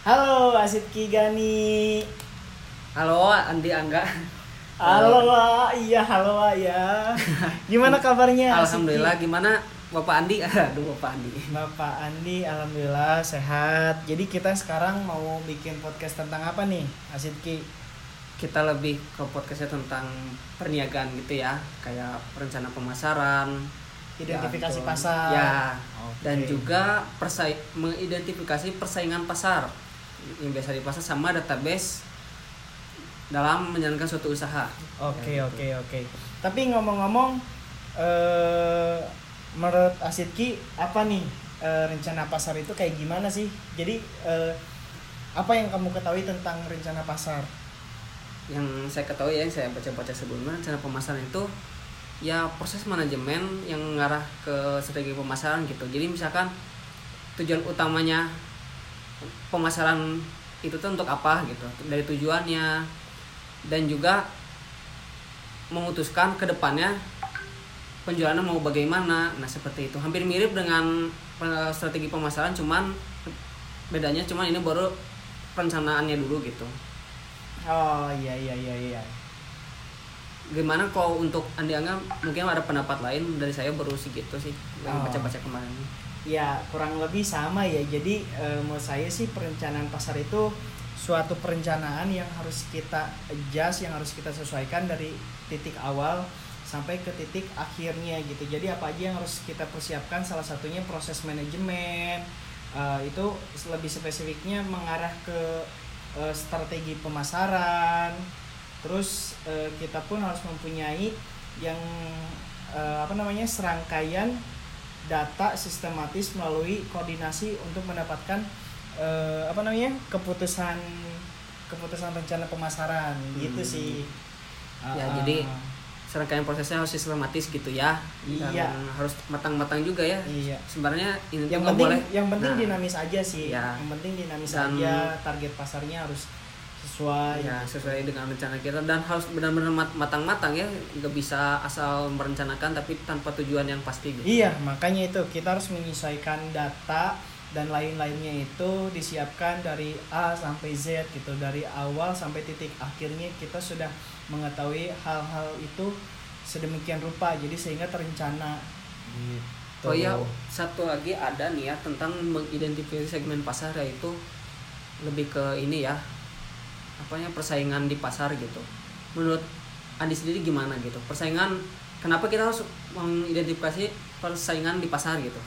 Halo Asit Kigani. Halo Andi Angga. Halo iya halo ya. Gimana kabarnya? Alhamdulillah gimana Bapak Andi? Aduh Bapak Andi. Bapak Andi, alhamdulillah sehat. Jadi kita sekarang mau bikin podcast tentang apa nih, Asit Ki? Kita lebih ke podcastnya tentang perniagaan gitu ya, kayak rencana pemasaran, Identifikasi ya, pasar. Ya. Oke. Dan juga persai mengidentifikasi persaingan pasar yang biasa di pasar sama database dalam menjalankan suatu usaha. Oke Ya, oke oke. Tapi ngomong-ngomong, eh menurut Asit Ki apa nih eh, rencana pasar itu kayak gimana sih? Jadi eh, apa yang kamu ketahui tentang rencana pasar? yang saya ketahui ya yang saya baca-baca sebelumnya rencana pemasaran itu ya proses manajemen yang mengarah ke strategi pemasaran gitu jadi misalkan tujuan utamanya pemasaran itu tuh untuk apa gitu dari tujuannya. Dan juga memutuskan ke depannya penjualannya mau bagaimana. Nah seperti itu. Hampir mirip dengan eh, strategi pemasaran cuman bedanya cuman ini baru perencanaannya dulu gitu. Oh iya iya iya iya. gimana kalau untuk Andi Angga mungkin ada pendapat lain dari saya baru segitu sih yang Oh. baca-baca kemarin Ya kurang lebih sama ya. Jadi eh, menurut saya sih perencanaan pasar itu suatu perencanaan yang harus kita adjust, yang harus kita sesuaikan dari titik awal sampai ke titik akhirnya gitu. Jadi apa aja yang harus kita persiapkan? Salah satunya proses manajemen. Eh, itu lebih spesifiknya mengarah ke eh, strategi pemasaran. Terus eh, kita pun harus mempunyai yang eh, apa namanya serangkaian data sistematis melalui koordinasi untuk mendapatkan eh, apa namanya keputusan keputusan rencana pemasaran gitu Hmm. sih. Ya, Ah, jadi serangkaian prosesnya harus sistematis gitu ya dan Iya. harus matang-matang juga ya iya. sebenarnya ini Yang penting boleh yang penting Nah, dinamis aja sih. Iya. Yang penting dinamis Dan- aja, target pasarnya harus sesuai. ya sesuai dengan rencana kita dan harus benar-benar mat- matang-matang ya nggak bisa asal merencanakan tapi tanpa tujuan yang pasti gitu Iya, makanya itu kita harus menyesuaikan data dan lain-lainnya itu disiapkan dari A sampai Z gitu, dari awal sampai titik akhirnya kita sudah mengetahui hal-hal itu sedemikian rupa, jadi sehingga terencana. Gitu. Oh iya, satu lagi ada nih ya tentang mengidentifikasi segmen pasar yaitu lebih ke ini ya, apanya persaingan di pasar gitu. Menurut Andi sendiri gimana gitu? Persaingan, kenapa kita harus mengidentifikasi persaingan di pasar gitu?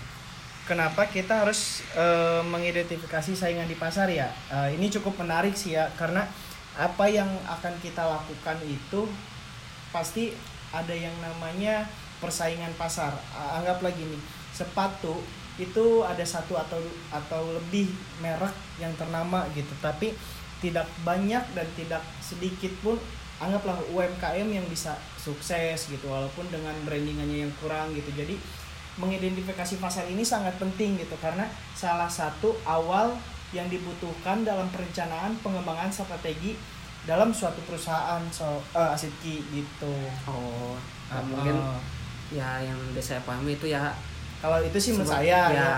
Kenapa kita harus eh, mengidentifikasi saingan di pasar ya? Eh, ini cukup menarik sih ya, karena apa yang akan kita lakukan itu pasti ada yang namanya persaingan pasar. A- Anggaplah gini, sepatu itu ada satu atau atau lebih merek yang ternama gitu, tapi tidak banyak dan tidak sedikit pun anggaplah UMKM yang bisa sukses gitu walaupun dengan brandingannya yang kurang gitu. Jadi mengidentifikasi pasar ini sangat penting gitu karena salah satu awal yang dibutuhkan dalam perencanaan pengembangan strategi dalam suatu perusahaan so eh, Asitki gitu. Oh, Ah, mungkin ah. ya yang saya pahami itu ya. kalau itu sih menurut saya ya, ya.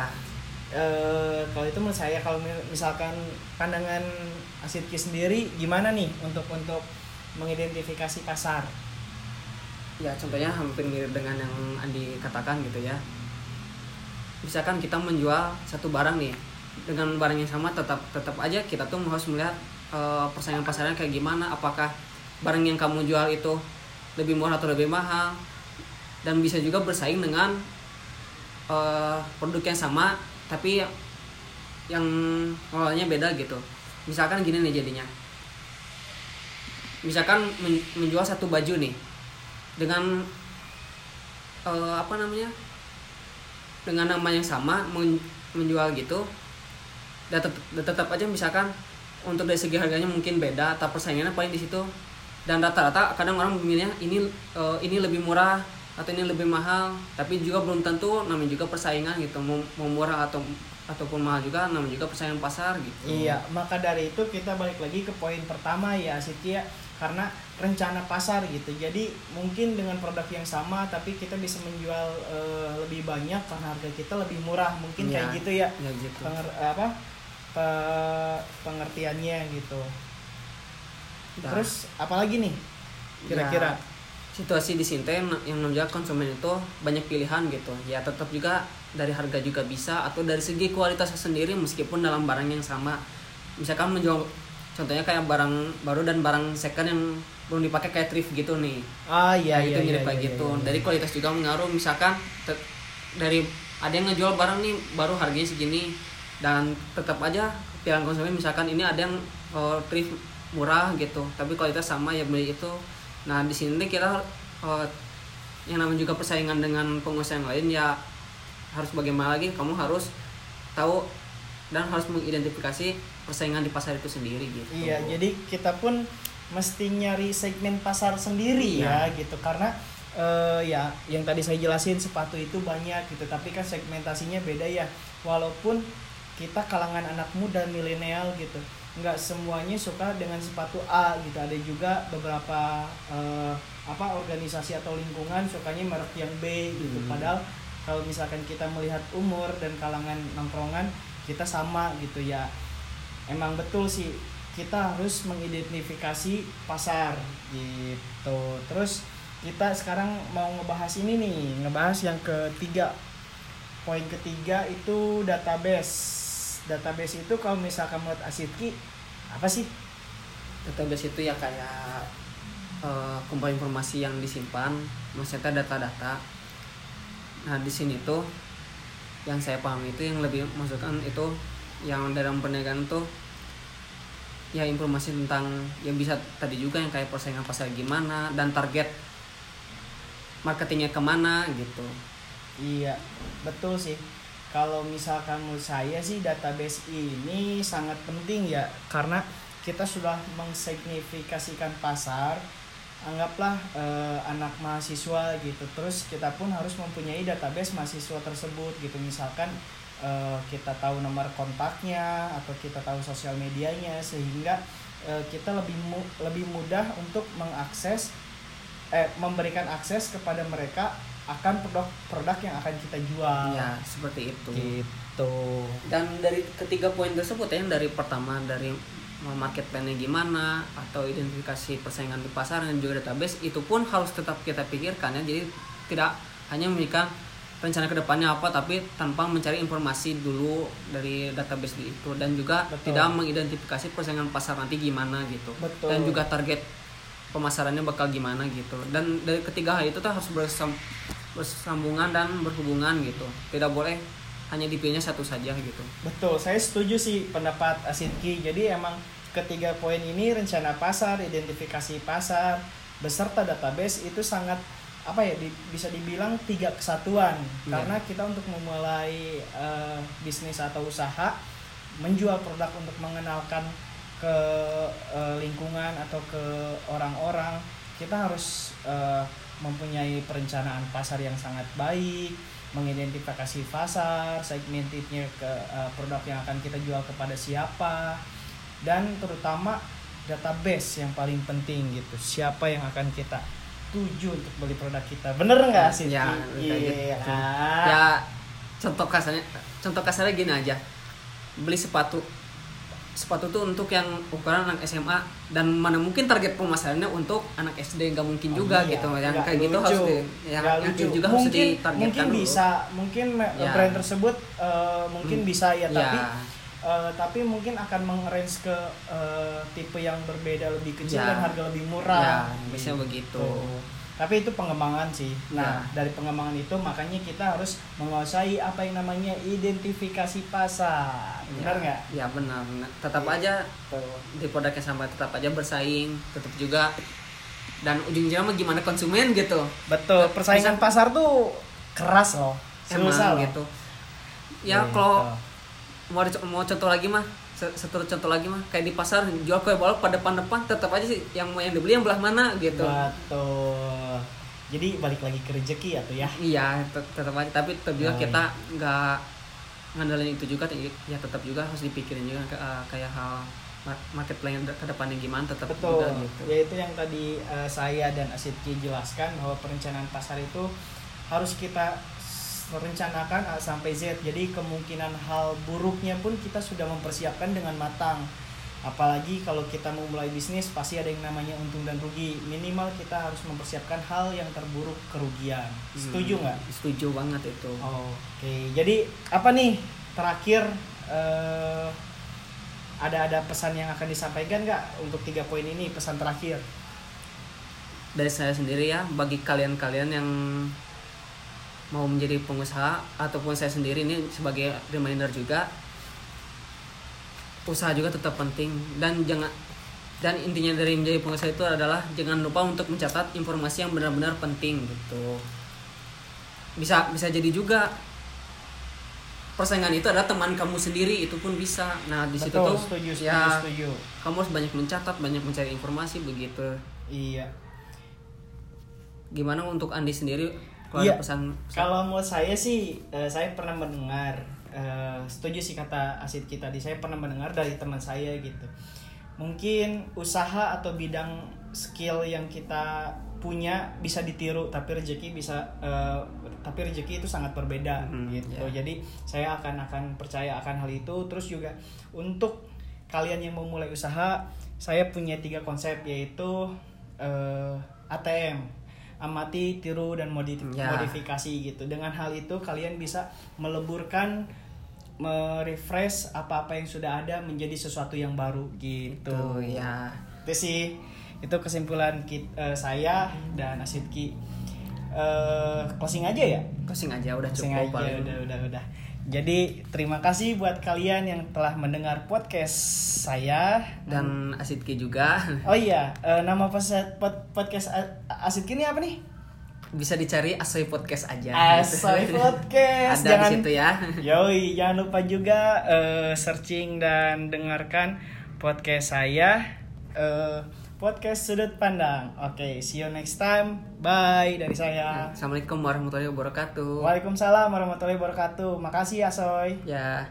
Eh, kalau itu menurut saya kalau mi- misalkan pandangan Asitki sendiri gimana nih untuk untuk mengidentifikasi pasar? ya contohnya hampir mirip dengan yang Andi katakan gitu ya. Misalkan kita menjual satu barang nih dengan barang yang sama tetap tetap aja kita tuh harus melihat eh, persaingan pasarnya kayak gimana apakah barang yang kamu jual itu lebih murah atau lebih mahal dan bisa juga bersaing dengan eh, produk yang sama tapi yang pengelolanya beda gitu misalkan gini nih jadinya. Misalkan men- menjual satu baju nih dengan eh, apa namanya dengan nama yang sama men- menjual gitu dan tetap, tetap aja misalkan untuk dari segi harganya mungkin beda atau persaingannya paling di situ dan rata-rata kadang orang memilihnya ini eh, ini lebih murah atau ini lebih mahal tapi juga belum tentu namanya juga persaingan gitu mau, mau murah atau ataupun mahal juga namanya juga persaingan pasar gitu Iya, maka dari itu kita balik lagi ke poin pertama ya Siti ya karena rencana pasar gitu. Jadi mungkin dengan produk yang sama tapi kita bisa menjual eh, lebih banyak karena harga kita lebih murah. Mungkin Iya. kayak gitu ya. ya gitu Penger- apa? pe- pengertiannya gitu Nah, terus apalagi nih kira-kira ya, situasi di sini yang menunjukkan konsumen itu banyak pilihan gitu. Ya tetap juga dari harga juga bisa atau dari segi kualitasnya sendiri meskipun dalam barang yang sama. Misalkan menjual contohnya kayak barang baru dan barang second yang belum dipakai kayak thrift gitu nih. Ah iya Nah, iya itu iya, mirip iya, kayak iya, gitu. iya. dari kualitas juga mengaruh. Misalkan dari ada yang ngejual barang nih baru harganya segini dan tetap aja pilihan konsumen misalkan ini ada yang uh, thrift murah gitu tapi kualitas sama ya beli itu nah di sini kita uh, yang namanya juga persaingan dengan pengusaha yang lain ya harus bagaimana lagi? Kamu harus tahu dan harus mengidentifikasi persaingan di pasar itu sendiri gitu. Iya, jadi kita pun mesti nyari segmen pasar sendiri ya Iya. gitu. Karena eh, ya yang tadi saya jelasin sepatu itu banyak gitu. Tapi kan segmentasinya beda ya. Walaupun kita kalangan anak muda milenial gitu nggak semuanya suka dengan sepatu A gitu. Ada juga beberapa eh, apa organisasi atau lingkungan sukanya merek yang B gitu. Hmm. padahal kalau misalkan kita melihat umur dan kalangan nongkrongan kita sama gitu ya. Emang betul sih kita harus mengidentifikasi pasar gitu. Terus kita sekarang mau ngebahas ini nih ngebahas yang ketiga. Poin ketiga itu database database itu kalau misalkan menurut Asitki apa sih? Database itu ya kayak eh, kumpulan informasi yang disimpan maksudnya data-data. Nah di sini tuh yang saya pahami itu yang lebih masukkan itu yang dalam perniagaan tuh ya informasi tentang yang bisa tadi juga yang kayak persaingan pasar gimana dan target marketingnya ke mana gitu. Iya, betul sih. Kalau misalkan menurut saya sih database ini sangat penting ya karena kita sudah mengsignifikasikan pasar. Anggaplah eh, anak mahasiswa gitu. Terus kita pun harus mempunyai database mahasiswa tersebut gitu. Misalkan eh, kita tahu nomor kontaknya atau kita tahu sosial medianya sehingga eh, kita lebih mu- lebih mudah untuk mengakses eh memberikan akses kepada mereka akan produk-produk yang akan kita jual. ya seperti itu Gitu. dan dari ketiga poin tersebut ya yang dari pertama dari market plan-nya gimana atau identifikasi persaingan di pasar dan juga database itu pun harus tetap kita pikirkan ya jadi tidak hanya memikirkan rencana ke depannya apa tapi tanpa mencari informasi dulu dari database itu dan juga Betul. tidak mengidentifikasi persaingan pasar nanti gimana gitu Betul. dan juga target pemasarannya bakal gimana gitu dan dari ketiga hal itu tuh harus bersam, bersambungan dan berhubungan gitu tidak boleh hanya dipilihnya satu saja gitu Betul, saya setuju sih pendapat Asinki. Jadi emang ketiga poin ini rencana pasar, identifikasi pasar, beserta database itu sangat apa ya di- bisa dibilang tiga kesatuan Iya. karena kita untuk memulai eh, bisnis atau usaha menjual produk untuk mengenalkan ke eh, lingkungan atau ke orang-orang kita harus eh, mempunyai perencanaan pasar yang sangat baik mengidentifikasi pasar segmentednya ke eh, produk yang akan kita jual kepada siapa dan terutama database yang paling penting gitu. Siapa yang akan kita tuju untuk beli produk kita. Bener nggak sih Ya, kayak Iya. gitu. ya contoh kasarnya contoh kasarnya gini aja. Beli sepatu sepatu tuh untuk yang ukuran anak SMA dan mana mungkin target pemasarannya untuk anak SD nggak mungkin Oh juga iya, gitu yang nggak kayak gitu harus di, yang, Nggak yang lucu. juga harus mungkin ditargetkan mungkin dulu. bisa mungkin Ya. brand tersebut eh, mungkin Hmm. bisa ya, Ya, tapi eh, tapi mungkin akan mengerange ke eh, tipe yang berbeda lebih kecil Ya. dan harga lebih ya murah biasanya begitu tapi itu pengembangan sih. Nah Ya. dari pengembangan itu makanya kita harus menguasai apa yang namanya identifikasi pasar. Benar nggak? Ya benar Nah, tetap Iya. aja Tuh. di produk yang sama tetap aja bersaing tetap juga dan ujung-ujungnya mah gimana konsumen gitu. Betul persaingan Bisa- pasar tuh keras loh. Emang susah loh. gitu. Ya Gitu. kalau mau dico- mau contoh lagi mah satu contoh lagi mah kayak di pasar jual kue balok pada depan depan tetap aja sih yang mau yang dibeli yang belah mana gitu. Betul. Jadi balik lagi ke rezeki atau ya? Iya tet- tetap aja. Tapi tetap juga Oh, kita nggak ngandelin itu juga ya tetap juga harus dipikirin juga eh, kayak hal mar- market plan ke depannya gimana tetap betul. juga gitu yaitu yang tadi eh, saya dan Asitki jelaskan bahwa perencanaan pasar itu harus kita s- rencanakan A sampai Z. Jadi kemungkinan hal buruknya pun kita sudah mempersiapkan dengan matang. Apalagi kalau kita mau mulai bisnis pasti ada yang namanya untung dan rugi. Minimal kita harus mempersiapkan hal yang terburuk kerugian. Setuju Hmm, nggak? Setuju banget itu. Oke jadi apa nih terakhir eh, ada ada pesan yang akan disampaikan nggak untuk tiga poin ini pesan terakhir? Dari saya sendiri ya bagi kalian-kalian yang mau menjadi pengusaha ataupun saya sendiri ini sebagai reminder juga usaha juga tetap penting. Dan jangan dan intinya dari menjadi pengusaha itu adalah jangan lupa untuk mencatat informasi yang benar-benar penting gitu. Bisa bisa jadi juga persaingan itu adalah teman kamu sendiri itu pun bisa. Nah di situ tuh setuju setuju ya setuju. kamu harus banyak mencatat banyak mencari informasi begitu. Iya. Gimana untuk Andi sendiri Iya. ada pesan, pesan Kalau mau saya sih, eh, saya pernah mendengar, eh, setuju sih kata Asid kita tadi. Saya pernah mendengar dari teman saya gitu. Mungkin usaha atau bidang skill yang kita punya bisa ditiru, tapi rezeki bisa, eh, tapi rezeki itu sangat berbeda Hmm, gitu. ya. Jadi saya akan akan percaya akan hal itu. Terus juga untuk kalian yang mau mulai usaha, saya punya tiga konsep yaitu eh, ATM amati, tiru dan modi- Ya. modifikasi gitu. Dengan hal itu kalian bisa meleburkan merefresh apa-apa yang sudah ada menjadi sesuatu yang baru gitu. tuh ya Itu sih itu kesimpulan kit- eh, saya dan Asidki. Eh, closing aja ya. closing aja udah Closing cukup aja paling. udah udah udah. Jadi terima kasih buat kalian yang telah mendengar podcast saya dan Asidki juga Oh iya, eh, nama podcast Asidki ini apa nih? bisa dicari Asoy Podcast aja Asoy Podcast. ada Jangan- di situ ya Yoi, jangan lupa juga eh, searching dan dengarkan podcast saya eh, podcast sudut pandang. Oke, see you next time. Bye dari saya. Assalamualaikum warahmatullahi wabarakatuh Waalaikumsalam warahmatullahi wabarakatuh. Makasih Asoy. ya